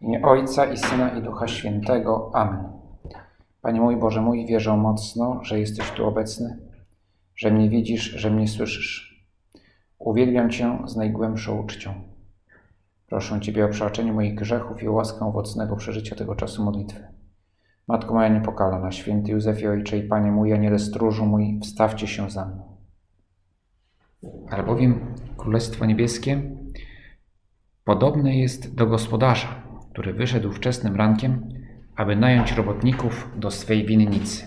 Imię Ojca i Syna i Ducha Świętego. Amen. Panie mój Boże mój, wierzę mocno, że jesteś tu obecny, że mnie widzisz, że mnie słyszysz. Uwielbiam Cię z najgłębszą uczcią. Proszę Ciebie o przebaczenie moich grzechów i o łaskę owocnego przeżycia tego czasu modlitwy. Matko moja niepokalana, święty Józefie Ojcze i Panie mój, Aniele stróżu mój, wstawcie się za mną. Albowiem Królestwo Niebieskie podobne jest do gospodarza, który wyszedł wczesnym rankiem, aby nająć robotników do swej winnicy.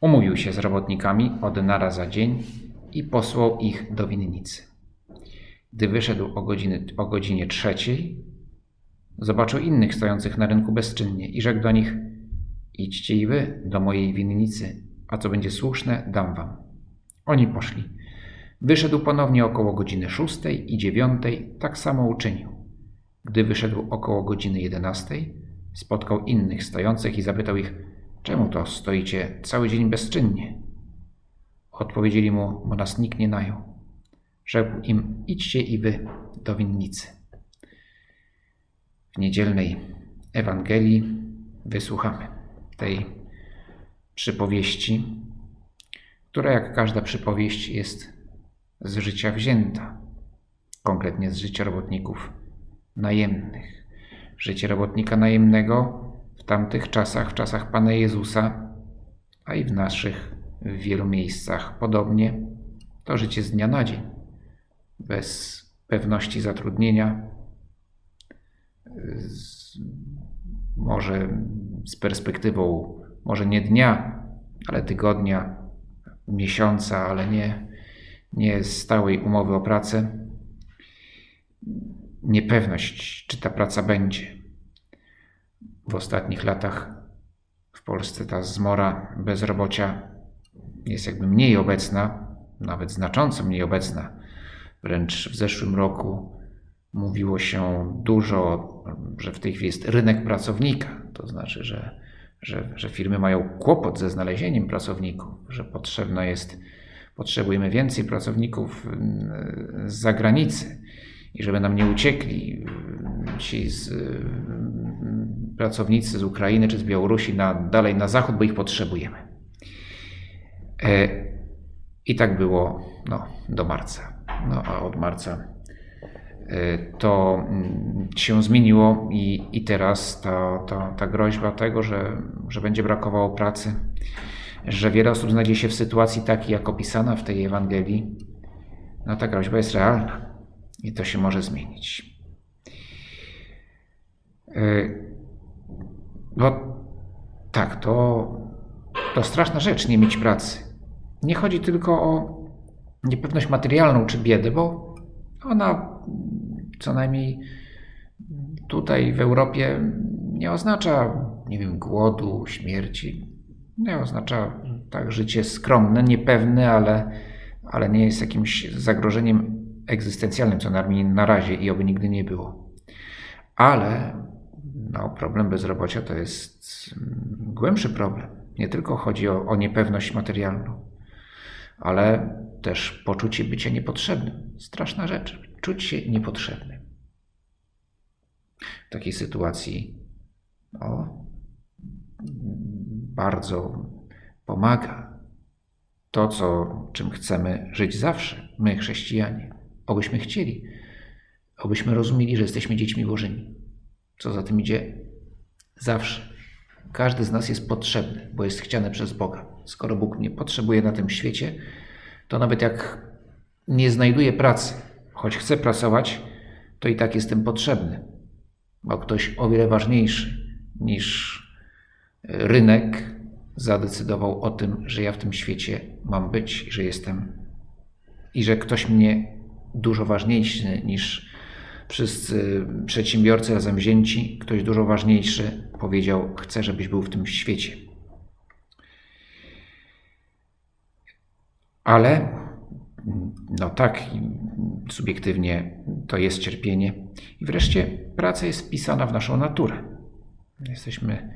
Umówił się z robotnikami o denara za dzień i posłał ich do winnicy. Gdy wyszedł o, godziny, o godzinie trzeciej, zobaczył innych stojących na rynku bezczynnie i rzekł do nich: Idźcie i wy do mojej winnicy, a co będzie słuszne, dam wam. Oni poszli. Wyszedł ponownie około godziny szóstej i dziewiątej, tak samo uczynił. Gdy wyszedł około godziny jedenastej, spotkał innych stojących i zapytał ich, czemu to stoicie cały dzień bezczynnie? Odpowiedzieli mu, bo nas nikt nie najął. Rzekł im, idźcie i wy do winnicy. W niedzielnej Ewangelii wysłuchamy tej przypowieści, która jak każda przypowieść jest z życia wzięta, konkretnie z życia robotników najemnych. Życie robotnika najemnego w tamtych czasach, w czasach Pana Jezusa, a i w naszych w wielu miejscach podobnie, to życie z dnia na dzień, bez pewności zatrudnienia, z, może z perspektywą, może nie dnia, ale tygodnia, miesiąca, ale nie, nie stałej umowy o pracę. Niepewność, czy ta praca będzie. W ostatnich latach w Polsce ta zmora bezrobocia jest jakby mniej obecna, nawet znacząco mniej obecna. Wręcz w zeszłym roku mówiło się dużo, że w tej chwili jest rynek pracownika. To znaczy, że, że, że firmy mają kłopot ze znalezieniem pracowników, że potrzebna jest, potrzebujemy więcej pracowników z zagranicy i żeby nam nie uciekli ci z, pracownicy z Ukrainy czy z Białorusi na, dalej na zachód, bo ich potrzebujemy. E, I tak było no, do marca. No a od marca e, to się zmieniło i, i teraz ta, ta, ta groźba tego, że, że będzie brakowało pracy, że wiele osób znajdzie się w sytuacji takiej, jak opisana w tej Ewangelii, no ta groźba jest realna i to się może zmienić. No tak, to, to straszna rzecz nie mieć pracy. Nie chodzi tylko o niepewność materialną czy biedę, bo ona co najmniej tutaj w Europie nie oznacza, nie wiem, głodu, śmierci. Nie oznacza tak życie skromne, niepewne, ale, ale nie jest jakimś zagrożeniem egzystencjalnym, co najmniej na razie i oby nigdy nie było. Ale no, problem bezrobocia to jest głębszy problem. Nie tylko chodzi o, o niepewność materialną, ale też poczucie bycia niepotrzebnym. Straszna rzecz. Czuć się niepotrzebnym. W takiej sytuacji no, bardzo pomaga to, co, czym chcemy żyć zawsze, my chrześcijanie. Obyśmy chcieli, obyśmy rozumieli, że jesteśmy dziećmi Bożymi. Co za tym idzie? Zawsze. Każdy z nas jest potrzebny, bo jest chciany przez Boga. Skoro Bóg mnie potrzebuje na tym świecie, to nawet jak nie znajduję pracy, choć chcę pracować, to i tak jestem potrzebny, bo ktoś o wiele ważniejszy niż rynek zadecydował o tym, że ja w tym świecie mam być, że jestem i że ktoś mnie dużo ważniejszy niż wszyscy przedsiębiorcy razem wzięci, ktoś dużo ważniejszy powiedział: Chcę, żebyś był w tym świecie. Ale no tak, subiektywnie to jest cierpienie. I wreszcie praca jest wpisana w naszą naturę. Jesteśmy,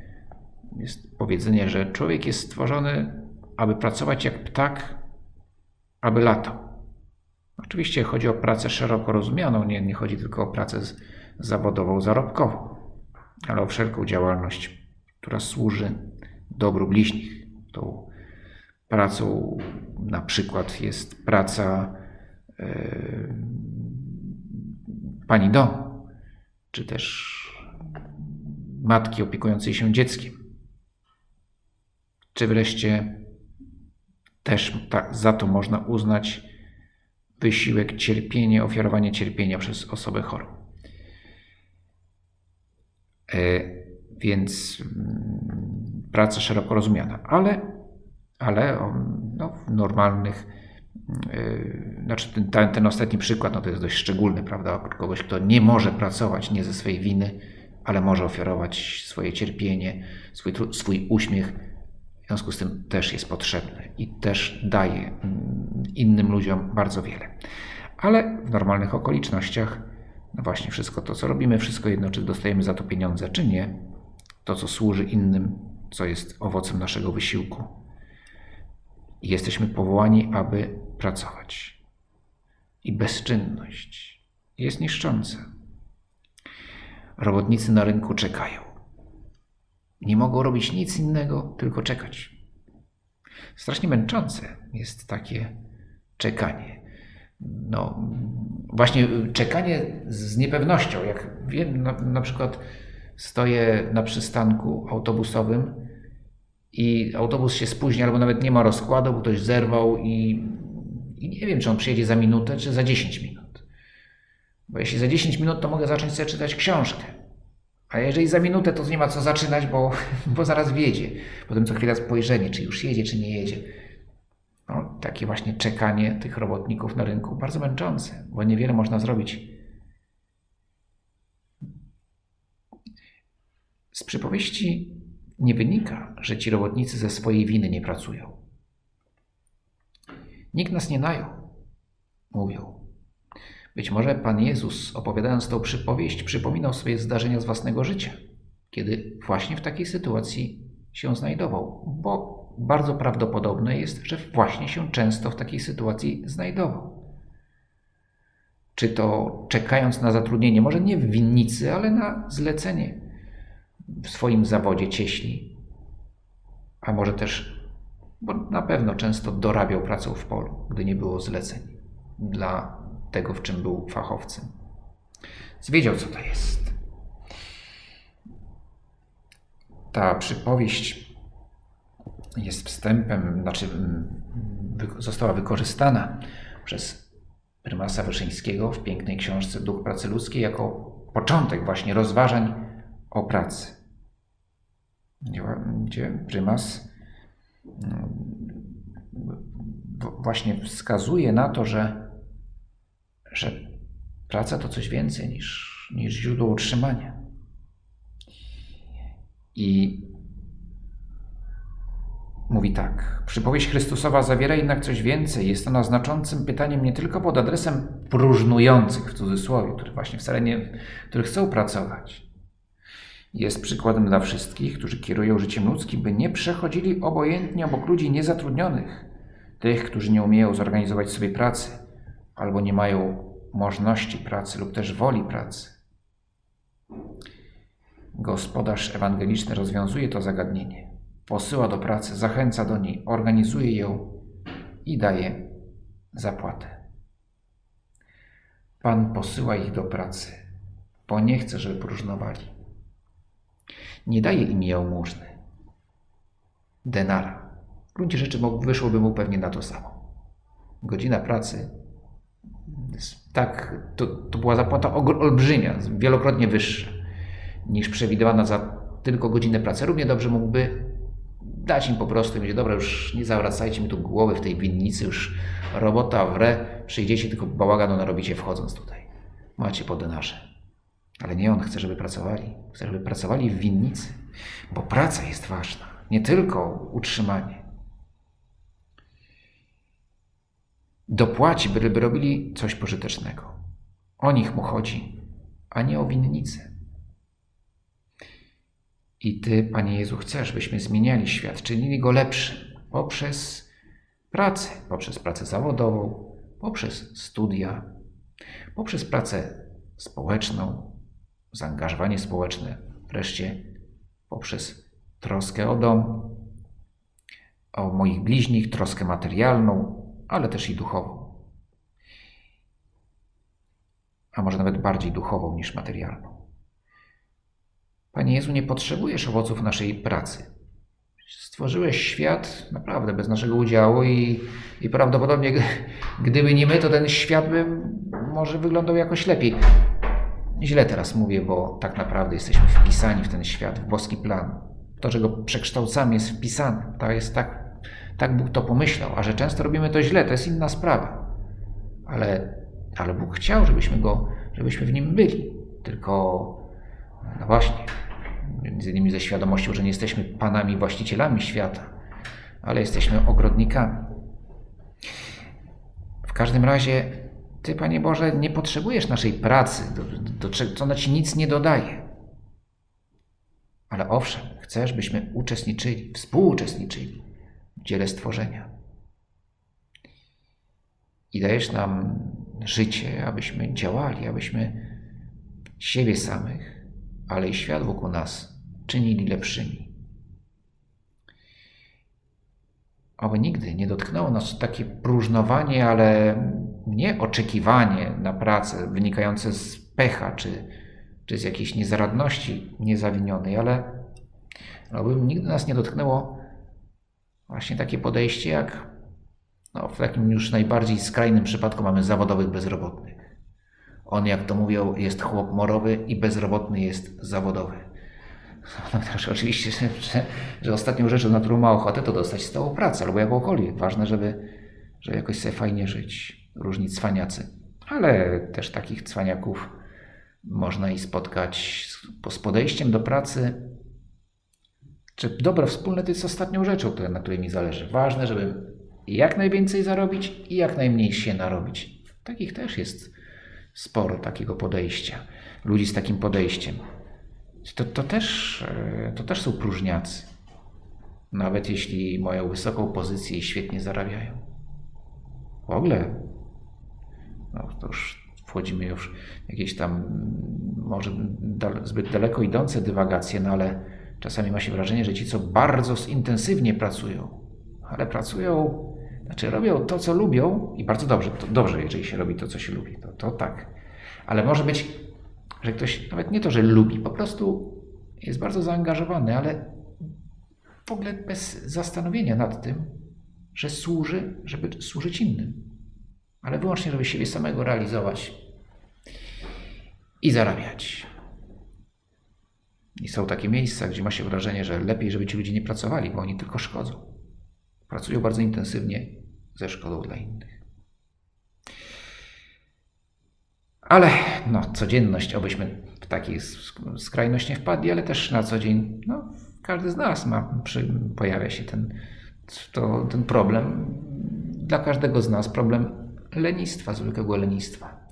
jest powiedzenie, że człowiek jest stworzony, aby pracować jak ptak, aby latał. Oczywiście chodzi o pracę szeroko rozumianą, nie, nie chodzi tylko o pracę zawodową, zarobkową. ale o wszelką działalność, która służy dobru bliźnich. Tą pracą na przykład jest praca yy, pani domu, czy też matki opiekującej się dzieckiem. Czy wreszcie też ta, za to można uznać wysiłek, cierpienie, ofiarowanie cierpienia przez osobę chorą. E, więc mm, praca szeroko rozumiana, ale, ale no, w normalnych, yy, znaczy ten, ten, ten, ostatni przykład no, to jest dość szczególny, prawda? Kogoś, kto nie może pracować nie ze swojej winy, ale może ofiarować swoje cierpienie, swój, swój uśmiech. W związku z tym też jest potrzebny i też daje mm, innym ludziom bardzo wiele. Ale w normalnych okolicznościach, no właśnie wszystko to, co robimy, wszystko jedno, czy dostajemy za to pieniądze, czy nie, to, co służy innym, co jest owocem naszego wysiłku. Jesteśmy powołani, aby pracować. I bezczynność jest niszcząca. Robotnicy na rynku czekają. Nie mogą robić nic innego, tylko czekać. Strasznie męczące jest takie czekanie. No, właśnie czekanie z niepewnością. Jak wiem, na, na przykład stoję na przystanku autobusowym i autobus się spóźni, albo nawet nie ma rozkładu, bo ktoś zerwał i, i nie wiem, czy on przyjedzie za minutę, czy za 10 minut. Bo jeśli za 10 minut, to mogę zacząć sobie czytać książkę. A jeżeli za minutę, to nie ma co zaczynać, bo, bo zaraz wiedzie. Potem co chwila spojrzenie, czy już jedzie, czy nie jedzie. No, takie właśnie czekanie tych robotników na rynku bardzo męczące, bo niewiele można zrobić. Z przypowieści nie wynika, że ci robotnicy ze swojej winy nie pracują. Nikt nas nie najął, mówią. Być może Pan Jezus, opowiadając tą przypowieść, przypominał sobie zdarzenia z własnego życia, kiedy właśnie w takiej sytuacji się znajdował, bo bardzo prawdopodobne jest, że właśnie się często w takiej sytuacji znajdował. Czy to czekając na zatrudnienie, może nie w winnicy, ale na zlecenie w swoim zawodzie cieśli, a może też, bo na pewno często dorabiał pracę w polu, gdy nie było zleceń dla tego, w czym był fachowcem. Zwiedział, co to jest. Ta przypowieść jest wstępem, znaczy została wykorzystana przez prymasa Wyszyńskiego w pięknej książce Duch Pracy Ludzkiej jako początek właśnie rozważań o pracy. Gdzie prymas właśnie wskazuje na to, że że praca to coś więcej niż, niż źródło utrzymania. I mówi tak: Przypowieść Chrystusowa zawiera jednak coś więcej. Jest ona znaczącym pytaniem nie tylko pod adresem próżnujących w cudzysłowie, którzy właśnie wcale nie, którzy chcą pracować. Jest przykładem dla wszystkich, którzy kierują życiem ludzkim, by nie przechodzili obojętnie obok ludzi niezatrudnionych, tych, którzy nie umieją zorganizować sobie pracy albo nie mają możności pracy lub też woli pracy. Gospodarz ewangeliczny rozwiązuje to zagadnienie. Posyła do pracy, zachęca do niej, organizuje ją i daje zapłatę. Pan posyła ich do pracy, bo nie chce, żeby próżnowali. Nie daje im jałmużny, denara. W gruncie rzeczy wyszłoby mu pewnie na to samo. Godzina pracy tak, to, to była zapłata olbrzymia, wielokrotnie wyższa niż przewidywana za tylko godzinę pracy. Równie dobrze mógłby dać im po prostu i mówić, dobra, już nie zawracajcie mi tu głowy w tej winnicy, już robota wre, przyjdziecie, tylko bałaganu narobicie wchodząc tutaj. Macie po denarze. Ale nie on chce, żeby pracowali. Chce, żeby pracowali w winnicy, bo praca jest ważna, nie tylko utrzymanie. Dopłaci, byleby robili coś pożytecznego. O nich mu chodzi, a nie o winnice. I Ty, Panie Jezu, chcesz, byśmy zmieniali świat, czynili go lepszym poprzez pracę, poprzez pracę zawodową, poprzez studia, poprzez pracę społeczną, zaangażowanie społeczne wreszcie poprzez troskę o dom, o moich bliźnich, troskę materialną, ale też i duchową. A może nawet bardziej duchową niż materialną. Panie Jezu, nie potrzebujesz owoców naszej pracy. Stworzyłeś świat naprawdę bez naszego udziału i, i prawdopodobnie gdyby nie my, to ten świat by może wyglądał jakoś lepiej. Źle teraz mówię, bo tak naprawdę jesteśmy wpisani w ten świat, w boski plan. To, czego przekształcamy, jest wpisane. To jest tak, tak Bóg to pomyślał, a że często robimy to źle, to jest inna sprawa. Ale, ale Bóg chciał, żebyśmy, go, żebyśmy w nim byli. Tylko, no właśnie, między innymi ze świadomością, że nie jesteśmy panami, właścicielami świata, ale jesteśmy ogrodnikami. W każdym razie ty, Panie Boże, nie potrzebujesz naszej pracy, do, do, do, ona Ci nic nie dodaje. Ale owszem, chcesz, byśmy uczestniczyli, współuczestniczyli dziele stworzenia. I dajesz nam życie, abyśmy działali, abyśmy siebie samych, ale i świat wokół nas czynili lepszymi. Oby nigdy nie dotknęło nas takie próżnowanie, ale nie oczekiwanie na pracę wynikające z pecha czy, czy z jakiejś niezaradności niezawinionej, ale aby nigdy nas nie dotknęło właśnie takie podejście, jak no, w takim już najbardziej skrajnym przypadku mamy zawodowych bezrobotnych. On, jak to mówią, jest chłop morowy i bezrobotny jest zawodowy. No oczywiście, że, że ostatnią rzeczą, na którą ma ochotę, to dostać stałą pracę albo jakąkolwiek. Ważne, żeby, żeby jakoś sobie fajnie żyć różni cwaniacy. Ale też takich cwaniaków można i spotkać z, z podejściem do pracy. Czy dobro wspólne to jest ostatnią rzeczą, na której mi zależy. Ważne, żeby jak najwięcej zarobić i jak najmniej się narobić. Takich też jest sporo takiego podejścia. Ludzi z takim podejściem. To, to, też, e, to też są próżniacy. Nawet jeśli mają wysoką pozycję i świetnie zarabiają. W ogóle no, to już wchodzimy już w jakieś tam może zbyt daleko idące dywagacje, no ale czasami ma się wrażenie, że ci, co bardzo intensywnie pracują, ale pracują, znaczy robią to, co lubią i bardzo dobrze, to dobrze, jeżeli się robi to, co się lubi, to, to tak. Ale może być, że ktoś nawet nie to, że lubi, po prostu jest bardzo zaangażowany, ale w ogóle bez zastanowienia nad tym, że służy, żeby służyć innym ale wyłącznie, żeby siebie samego realizować i zarabiać. I są takie miejsca, gdzie ma się wrażenie, że lepiej, żeby ci ludzie nie pracowali, bo oni tylko szkodzą. Pracują bardzo intensywnie ze szkodą dla innych. Ale no, codzienność, obyśmy w takiej skrajność nie wpadli, ale też na co dzień, no, każdy z nas ma, przy, pojawia się ten, to, ten problem. Dla każdego z nas problem lenistwa, zwykłego lenistwa.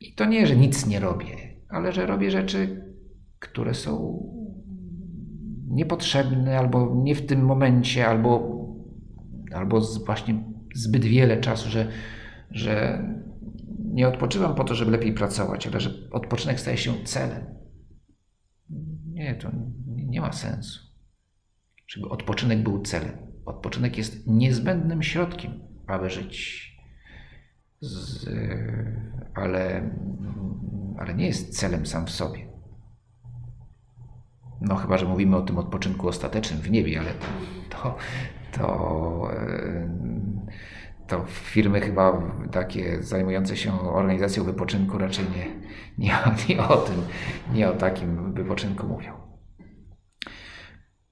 I to nie, że nic nie robię, ale że robię rzeczy, które są niepotrzebne, albo nie w tym momencie, albo, albo właśnie zbyt wiele czasu, że, że nie odpoczywam po to, żeby lepiej pracować, ale że odpoczynek staje się celem. Nie, to nie ma sensu. Żeby odpoczynek był celem. Odpoczynek jest niezbędnym środkiem, aby żyć z, ale, ale nie jest celem sam w sobie. No chyba, że mówimy o tym odpoczynku ostatecznym w niebie, ale to, to, to firmy chyba takie zajmujące się organizacją wypoczynku raczej nie, nie, nie o tym, nie o takim wypoczynku mówią.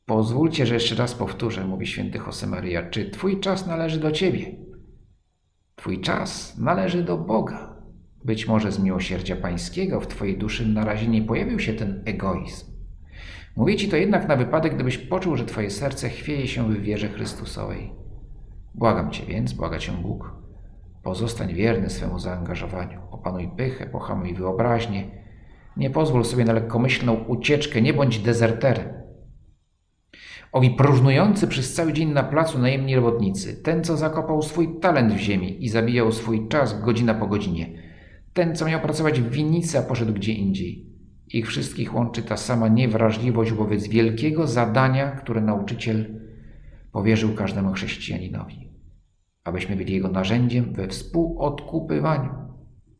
Pozwólcie, że jeszcze raz powtórzę, mówi święty Josemaria, czy Twój czas należy do Ciebie? Twój czas należy do Boga. Być może z miłosierdzia Pańskiego w Twojej duszy na razie nie pojawił się ten egoizm. Mówię Ci to jednak na wypadek, gdybyś poczuł, że Twoje serce chwieje się w wierze Chrystusowej. Błagam Cię więc, błaga Cię Bóg, pozostań wierny swemu zaangażowaniu, opanuj pychę, pohamuj wyobraźnię, nie pozwól sobie na lekkomyślną ucieczkę, nie bądź dezerterem. Owi próżnujący przez cały dzień na placu najemni robotnicy, ten, co zakopał swój talent w ziemi i zabijał swój czas godzina po godzinie, ten, co miał pracować w winnicy, a poszedł gdzie indziej. Ich wszystkich łączy ta sama niewrażliwość wobec wielkiego zadania, które nauczyciel powierzył każdemu chrześcijaninowi, abyśmy byli jego narzędziem we współodkupywaniu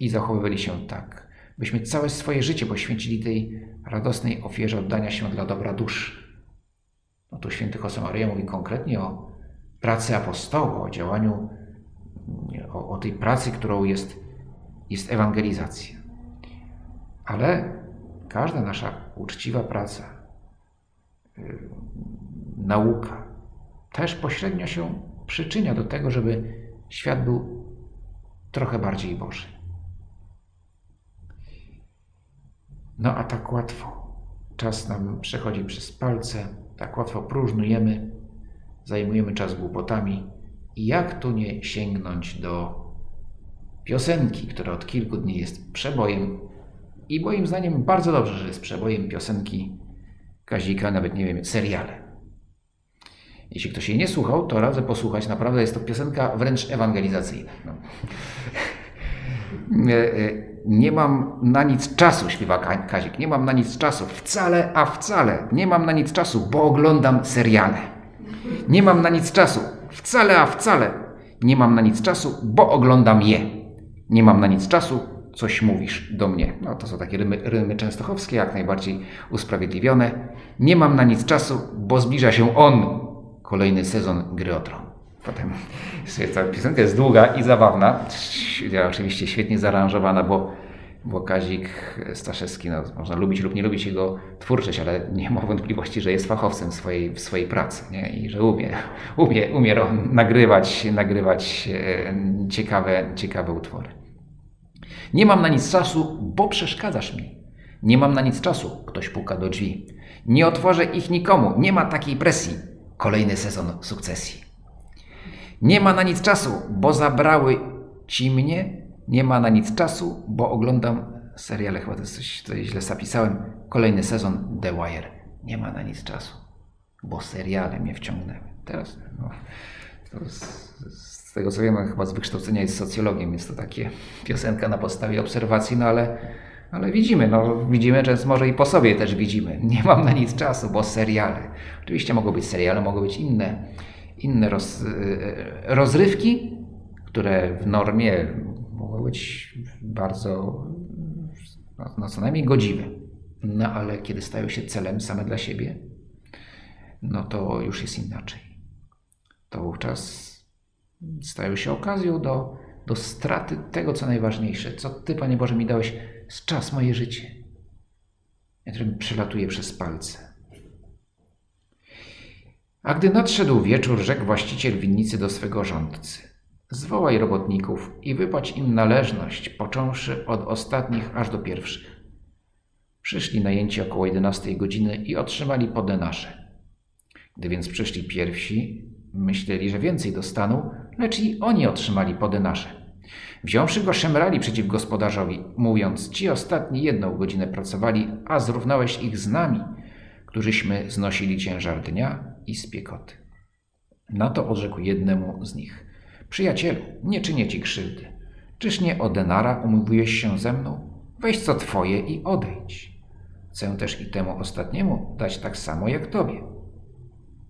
i zachowywali się tak, byśmy całe swoje życie poświęcili tej radosnej ofierze oddania się dla dobra dusz. No tu święty Josemaria mówi konkretnie o pracy apostoła, o działaniu, o, o tej pracy, którą jest, jest ewangelizacja. Ale każda nasza uczciwa praca, yy, nauka, też pośrednio się przyczynia do tego, żeby świat był trochę bardziej Boży. No a tak łatwo czas nam przechodzi przez palce, tak łatwo próżnujemy, zajmujemy czas głupotami. I jak tu nie sięgnąć do piosenki, która od kilku dni jest przebojem i moim zdaniem bardzo dobrze, że jest przebojem piosenki Kazika, nawet nie wiem, seriale. Jeśli ktoś jej nie słuchał, to radzę posłuchać. Naprawdę jest to piosenka wręcz ewangelizacyjna. No. Nie mam na nic czasu, śpiewa Kazik. Nie mam na nic czasu. Wcale, a wcale. Nie mam na nic czasu, bo oglądam seriale. Nie mam na nic czasu. Wcale, a wcale. Nie mam na nic czasu, bo oglądam je. Nie mam na nic czasu, coś mówisz do mnie. No to są takie rymy, rymy częstochowskie, jak najbardziej usprawiedliwione. Nie mam na nic czasu, bo zbliża się on, kolejny sezon Gry o Tron. Potem ta piosenka jest długa i zabawna. Oczywiście świetnie zaaranżowana, bo, bo Kazik Staszewski, no, można lubić lub nie lubić jego twórczość, ale nie ma wątpliwości, że jest fachowcem w swojej, w swojej pracy nie? i że umie, umie, umie nagrywać, nagrywać e, ciekawe, ciekawe utwory. Nie mam na nic czasu, bo przeszkadzasz mi. Nie mam na nic czasu, ktoś puka do drzwi. Nie otworzę ich nikomu, nie ma takiej presji. Kolejny sezon sukcesji. Nie ma na nic czasu, bo zabrały ci mnie. Nie ma na nic czasu, bo oglądam seriale. Chyba to coś, to źle zapisałem. Kolejny sezon The Wire. Nie ma na nic czasu, bo seriale mnie wciągnęły. Teraz, no, z, z, tego co wiem, chyba z wykształcenia jest socjologiem. Jest to takie piosenka na podstawie obserwacji, no ale ale widzimy, no widzimy, że może i po sobie też widzimy. Nie mam na nic czasu, bo seriale. Oczywiście mogą być seriale, mogą być inne, inne roz, e, rozrywki, które w normie mogą być bardzo, no, no co najmniej godziwe. No ale kiedy stają się celem same dla siebie, no to już jest inaczej. To wówczas stają się okazją do, do straty tego, co najważniejsze. Co Ty, Panie Boże, mi dałeś z czas moje życie, które mi przelatuje przez palce. A gdy nadszedł wieczór, rzekł właściciel winnicy do swego rządcy: Zwołaj robotników i wypłać im należność, począwszy od ostatnich aż do pierwszych. Przyszli najęci około 11 godziny i otrzymali po denarze. Gdy więc przyszli pierwsi, myśleli, że więcej dostaną, lecz i oni otrzymali po denarze. Wziąwszy go, szemrali przeciw gospodarzowi, mówiąc: Ci ostatni jedną godzinę pracowali, a zrównałeś ich z nami, którzyśmy znosili ciężar dnia i spiekoty. Na to odrzekł jednemu z nich: Przyjacielu, nie czynię ci krzywdy. Czyż nie o denara umówiłeś się ze mną? Weź co twoje i odejdź. Chcę też i temu ostatniemu dać tak samo jak tobie.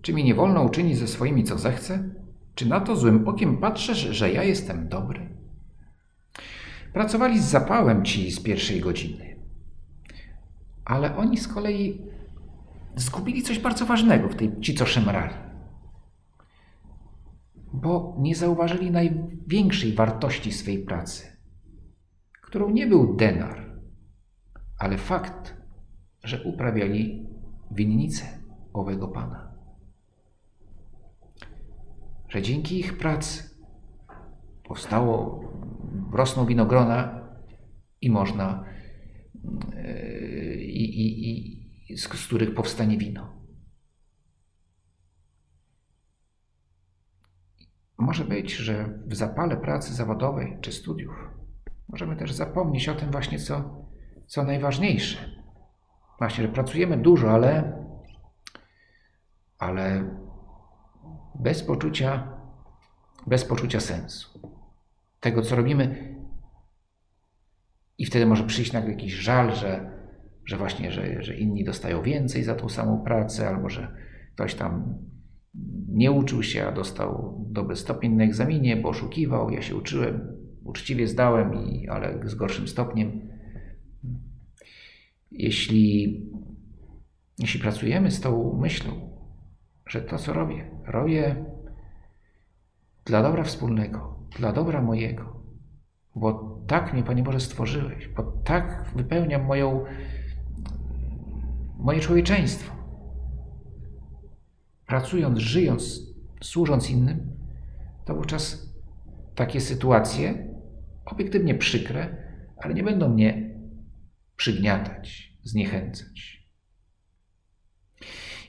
Czy mi nie wolno uczynić ze swoimi, co zechcę? Czy na to złym okiem patrzysz, że ja jestem dobry? Pracowali z zapałem ci z pierwszej godziny. Ale oni z kolei zgubili coś bardzo ważnego w tej ci, co szemrali. Bo nie zauważyli największej wartości swej pracy, którą nie był denar, ale fakt, że uprawiali winnicę owego Pana. Że dzięki ich pracy powstało rosną winogrona i można, i, i, i, z, z których powstanie wino. Może być, że w zapale pracy zawodowej czy studiów możemy też zapomnieć o tym właśnie, co, co najważniejsze. Właśnie, że pracujemy dużo, ale, ale bez poczucia, bez poczucia sensu tego, co robimy. I wtedy może przyjść nagle jakiś żal, że, że właśnie, że, że inni dostają więcej za tą samą pracę, albo że ktoś tam nie uczył się, a dostał dobry stopień na egzaminie, bo oszukiwał. Ja się uczyłem, uczciwie zdałem, i, ale z gorszym stopniem. Jeśli, jeśli pracujemy z tą myślą, że to, co robię, robię dla dobra wspólnego, dla dobra mojego, bo tak mnie, Panie Boże, stworzyłeś, bo tak wypełniam moją, moje człowieczeństwo. Pracując, żyjąc, służąc innym, to wówczas takie sytuacje, obiektywnie przykre, ale nie będą mnie przygniatać, zniechęcać.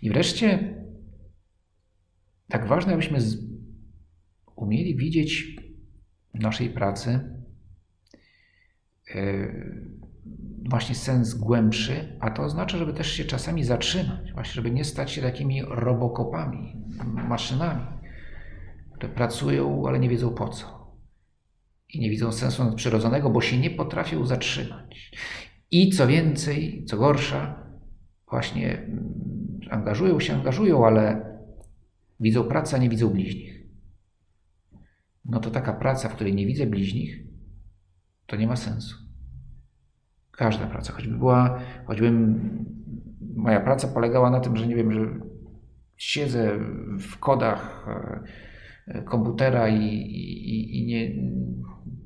I wreszcie, tak ważne, abyśmy umieli widzieć w naszej pracy e, właśnie sens głębszy, a to oznacza, żeby też się czasami zatrzymać, właśnie żeby nie stać się takimi robokopami, maszynami, które pracują, ale nie wiedzą po co. I nie widzą sensu nadprzyrodzonego, bo się nie potrafią zatrzymać. I co więcej, co gorsza, właśnie mm, angażują się, angażują, ale widzą pracę, a nie widzą bliźnich. No to taka praca, w której nie widzę bliźnich, to nie ma sensu. Każda praca, choćby była, choćbym moja praca polegała na tym, że nie wiem, że siedzę w kodach e, komputera i, i, i nie,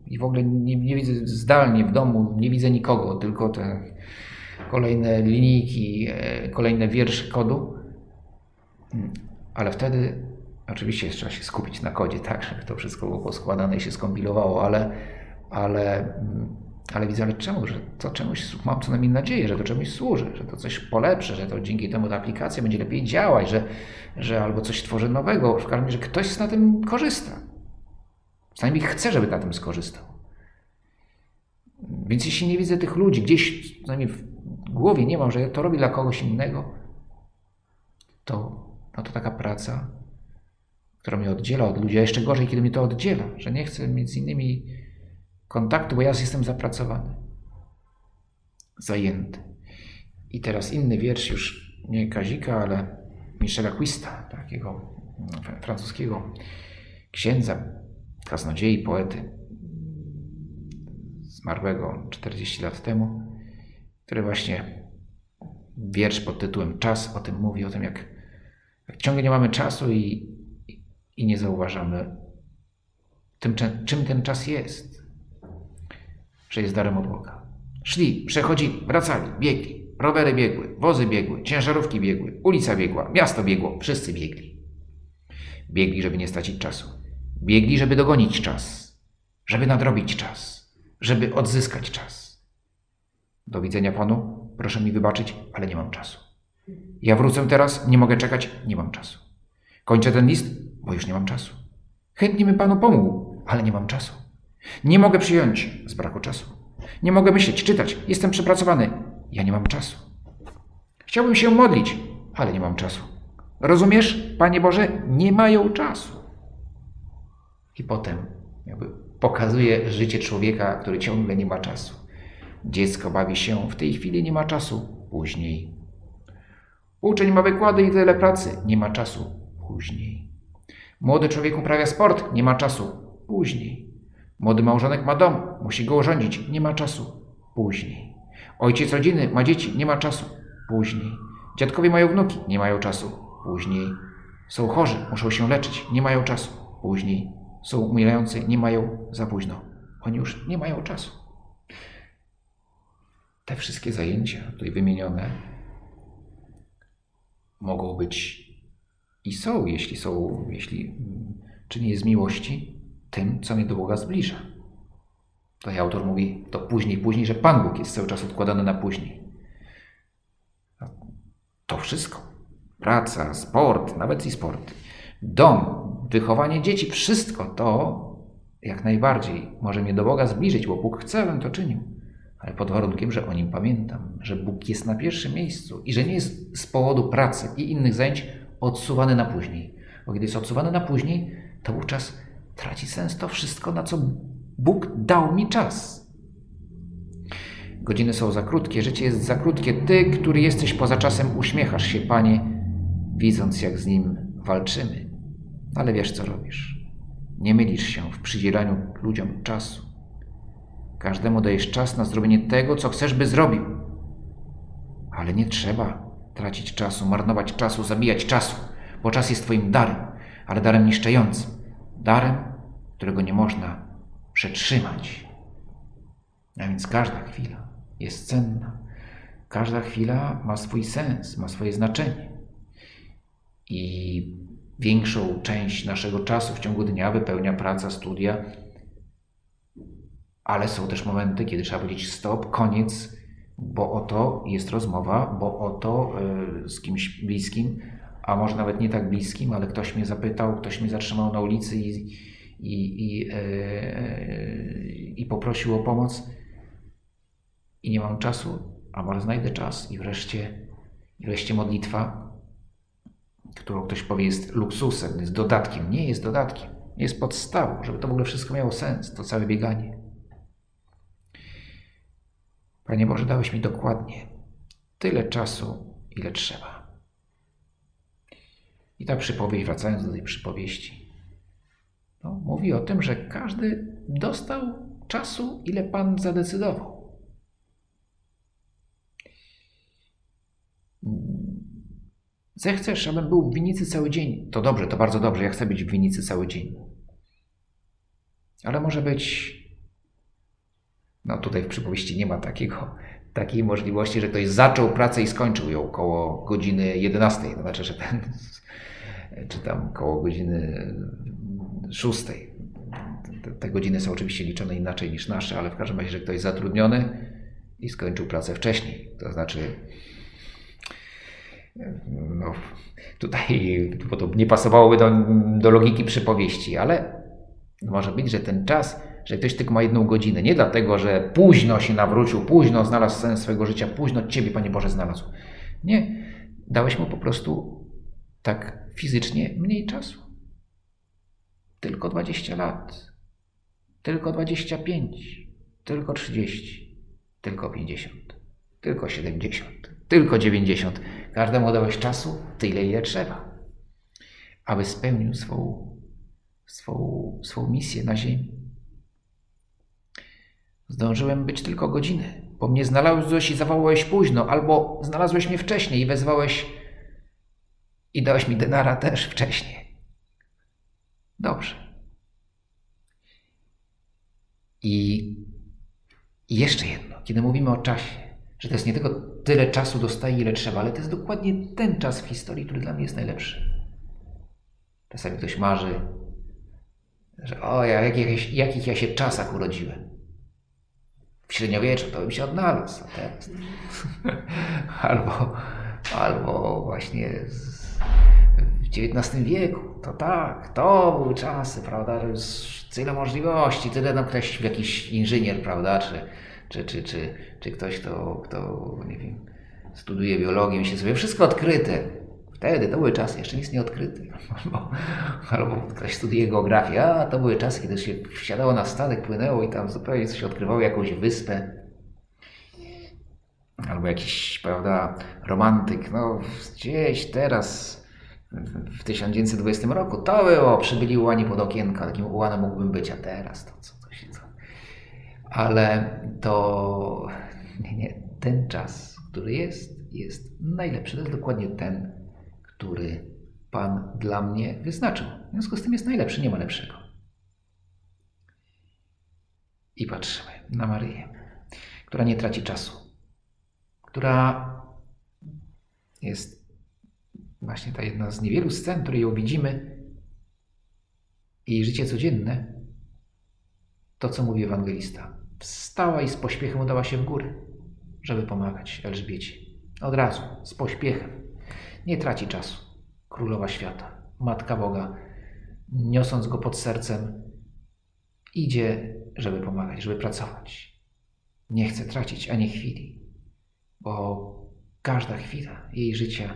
i w ogóle nie, nie, widzę zdalnie w domu, nie widzę nikogo, tylko te kolejne linijki, e, kolejne wiersze kodu. Ale wtedy oczywiście trzeba się skupić na kodzie, tak, żeby to wszystko było poskładane i się skompilowało, ale, ale, ale widzę, ale czemu, że to czemuś, mam co najmniej nadzieję, że to czemuś służy, że to coś polepszy, że to dzięki temu ta aplikacja będzie lepiej działać, że, że albo coś tworzy nowego, w każdym razie, że ktoś na tym korzysta. Przynajmniej chcę, żeby na tym skorzystał. Więc jeśli nie widzę tych ludzi, gdzieś przynajmniej w głowie nie mam, że to robi dla kogoś innego, to, no to taka praca, która mnie oddziela od ludzi, a jeszcze gorzej, kiedy mnie to oddziela, że nie chcę mieć z innymi kontaktu, bo ja jestem zapracowany, zajęty. I teraz inny wiersz już nie Kazika, ale Michela Quista, takiego francuskiego księdza, kaznodziei, poety, zmarłego 40 lat temu, który właśnie wiersz pod tytułem Czas o tym mówi, o tym jak ciągle nie mamy czasu i, i nie zauważamy, tym, czym ten czas jest, że jest darem od Boga. Szli, przechodzili, wracali, biegli, rowery biegły, wozy biegły, ciężarówki biegły, ulica biegła, miasto biegło, wszyscy biegli. Biegli, żeby nie stracić czasu. Biegli, żeby dogonić czas, żeby nadrobić czas, żeby odzyskać czas. Do widzenia panu, proszę mi wybaczyć, ale nie mam czasu. Ja wrócę teraz, nie mogę czekać, nie mam czasu. Kończę ten list, bo już nie mam czasu. Chętnie bym panu pomógł, ale nie mam czasu. Nie mogę przyjąć z braku czasu. Nie mogę myśleć, czytać, jestem przepracowany. Ja nie mam czasu. Chciałbym się modlić, ale nie mam czasu. Rozumiesz, Panie Boże, nie mają czasu. I potem jakby pokazuje życie człowieka, który ciągle nie ma czasu. Dziecko bawi się, w tej chwili nie ma czasu, później. Uczeń ma wykłady i tyle pracy, nie ma czasu, później. Młody człowiek uprawia sport, nie ma czasu, później. Młody małżonek ma dom, musi go urządzić, nie ma czasu, później. Ojciec rodziny ma dzieci, nie ma czasu, później. Dziadkowie mają wnuki, nie mają czasu, później. Są chorzy, muszą się leczyć, nie mają czasu, później. Są umierający, nie mają. Za późno. Oni już nie mają czasu. Te wszystkie zajęcia tutaj wymienione mogą być i są, jeśli są, jeśli czynię je z miłości, tym, co mnie do Boga zbliża. Tutaj autor mówi to później, później, że Pan Bóg jest cały czas odkładany na później. To wszystko. Praca, sport, nawet i sport. Dom, wychowanie dzieci, wszystko to jak najbardziej może mnie do Boga zbliżyć, bo Bóg chce, abym to czynił. Ale pod warunkiem, że o nim pamiętam, że Bóg jest na pierwszym miejscu i że nie jest z powodu pracy i innych zajęć odsuwany na później. Bo kiedy jest odsuwany na później, to wówczas traci sens to wszystko, na co Bóg dał mi czas. Godziny są za krótkie, życie jest za krótkie. Ty, który jesteś poza czasem, uśmiechasz się, Panie, widząc, jak z nim walczymy. Ale wiesz, co robisz. Nie mylisz się w przydzielaniu ludziom czasu. Każdemu dajesz czas na zrobienie tego, co chcesz, by zrobił. Ale nie trzeba tracić czasu, marnować czasu, zabijać czasu, bo czas jest Twoim darem, ale darem niszczającym. Darem, którego nie można przetrzymać. A więc każda chwila jest cenna. Każda chwila ma swój sens, ma swoje znaczenie. I większą część naszego czasu w ciągu dnia wypełnia praca, studia, ale są też momenty, kiedy trzeba powiedzieć stop, koniec, bo oto jest rozmowa, bo oto y, z kimś bliskim, a może nawet nie tak bliskim, ale ktoś mnie zapytał, ktoś mnie zatrzymał na ulicy i, i, i, yy, i poprosił o pomoc i nie mam czasu, a może znajdę czas i wreszcie, i wreszcie modlitwa, którą ktoś powie jest luksusem, jest dodatkiem. Nie jest dodatkiem, jest podstawą, żeby to w ogóle wszystko miało sens, to całe bieganie. Panie Boże, dałeś mi dokładnie tyle czasu, ile trzeba. I ta przypowieść, wracając do tej przypowieści, no, mówi o tym, że każdy dostał czasu, ile Pan zadecydował. Zechcesz, abym był w winnicy cały dzień. To dobrze, to bardzo dobrze. Ja chcę być w winnicy cały dzień. Ale może być. No tutaj w przypowieści nie ma takiego, takiej możliwości, że ktoś zaczął pracę i skończył ją koło godziny 11. To znaczy, że ten, czy tam koło godziny 6. Te, te godziny są oczywiście liczone inaczej niż nasze, ale w każdym razie, że ktoś zatrudniony i skończył pracę wcześniej. To znaczy, no, tutaj bo to nie pasowałoby do, do logiki przypowieści, ale może być, że ten czas, że ktoś tylko ma jedną godzinę, nie dlatego, że późno się nawrócił, późno znalazł sens swojego życia, późno Ciebie, Panie Boże, znalazł. Nie, dałeś mu po prostu tak fizycznie mniej czasu. Tylko 20 lat, tylko 25, tylko 30, tylko 50, tylko 70 tylko 90. Każdemu dałeś czasu tyle, ile trzeba, aby spełnił swą, swą, swą misję na ziemi. Zdążyłem być tylko godziny, bo mnie znalazłeś i zawołałeś późno, albo znalazłeś mnie wcześniej i wezwałeś i dałeś mi denara też wcześniej. Dobrze. I jeszcze jedno, kiedy mówimy o czasie, że to jest nie tylko tyle czasu dostaje, ile trzeba, ale to jest dokładnie ten czas w historii, który dla mnie jest najlepszy. Czasami ktoś marzy, że o, ja, jakich, jakich ja się czasach urodziłem. W średniowieczu to bym się odnalazł, teraz. albo, albo właśnie z, w XIX wieku. To tak, to były czasy, prawda? Tyle możliwości, tyle nam ktoś, jakiś inżynier, prawda? Czy, czy, czy, czy, czy ktoś, kto, kto nie wiem, studiuje biologię, myśli sobie, wszystko odkryte. Wtedy to były czasy, jeszcze nic nie odkryte. Albo, albo ktoś studiuje geografię, a to były czasy, kiedy się wsiadało na statek, płynęło i tam zupełnie coś odkrywało, jakąś wyspę. Albo jakiś, prawda, romantyk, no gdzieś teraz w 1920 roku to było, przybyli ułani pod okienka, takim ułanem mógłbym być, a teraz to co, to się co ale to nie, nie, ten czas, który jest, jest najlepszy. To jest dokładnie ten, który Pan dla mnie wyznaczył. W związku z tym jest najlepszy, nie ma lepszego. I patrzymy na Maryję, która nie traci czasu, która jest właśnie ta jedna z niewielu scen, które ją widzimy, jej życie codzienne, to co mówi ewangelista. Wstała i z pośpiechem udała się w góry, żeby pomagać Elżbiecie. Od razu, z pośpiechem. Nie traci czasu. Królowa świata, Matka Boga, niosąc go pod sercem, idzie, żeby pomagać, żeby pracować. Nie chce tracić ani chwili, bo każda chwila jej życia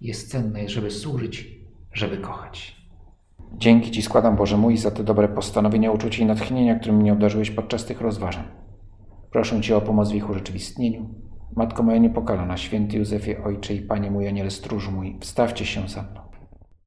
jest cenna, żeby służyć, żeby kochać. Dzięki Ci składam, Boże mój, za te dobre postanowienia, uczucie i natchnienia, którym mnie obdarzyłeś podczas tych rozważań. Proszę Cię o pomoc w ich urzeczywistnieniu. Matko moja niepokalana, święty Józefie, Ojcze i Panie mój, Aniele stróż mój, wstawcie się za mną.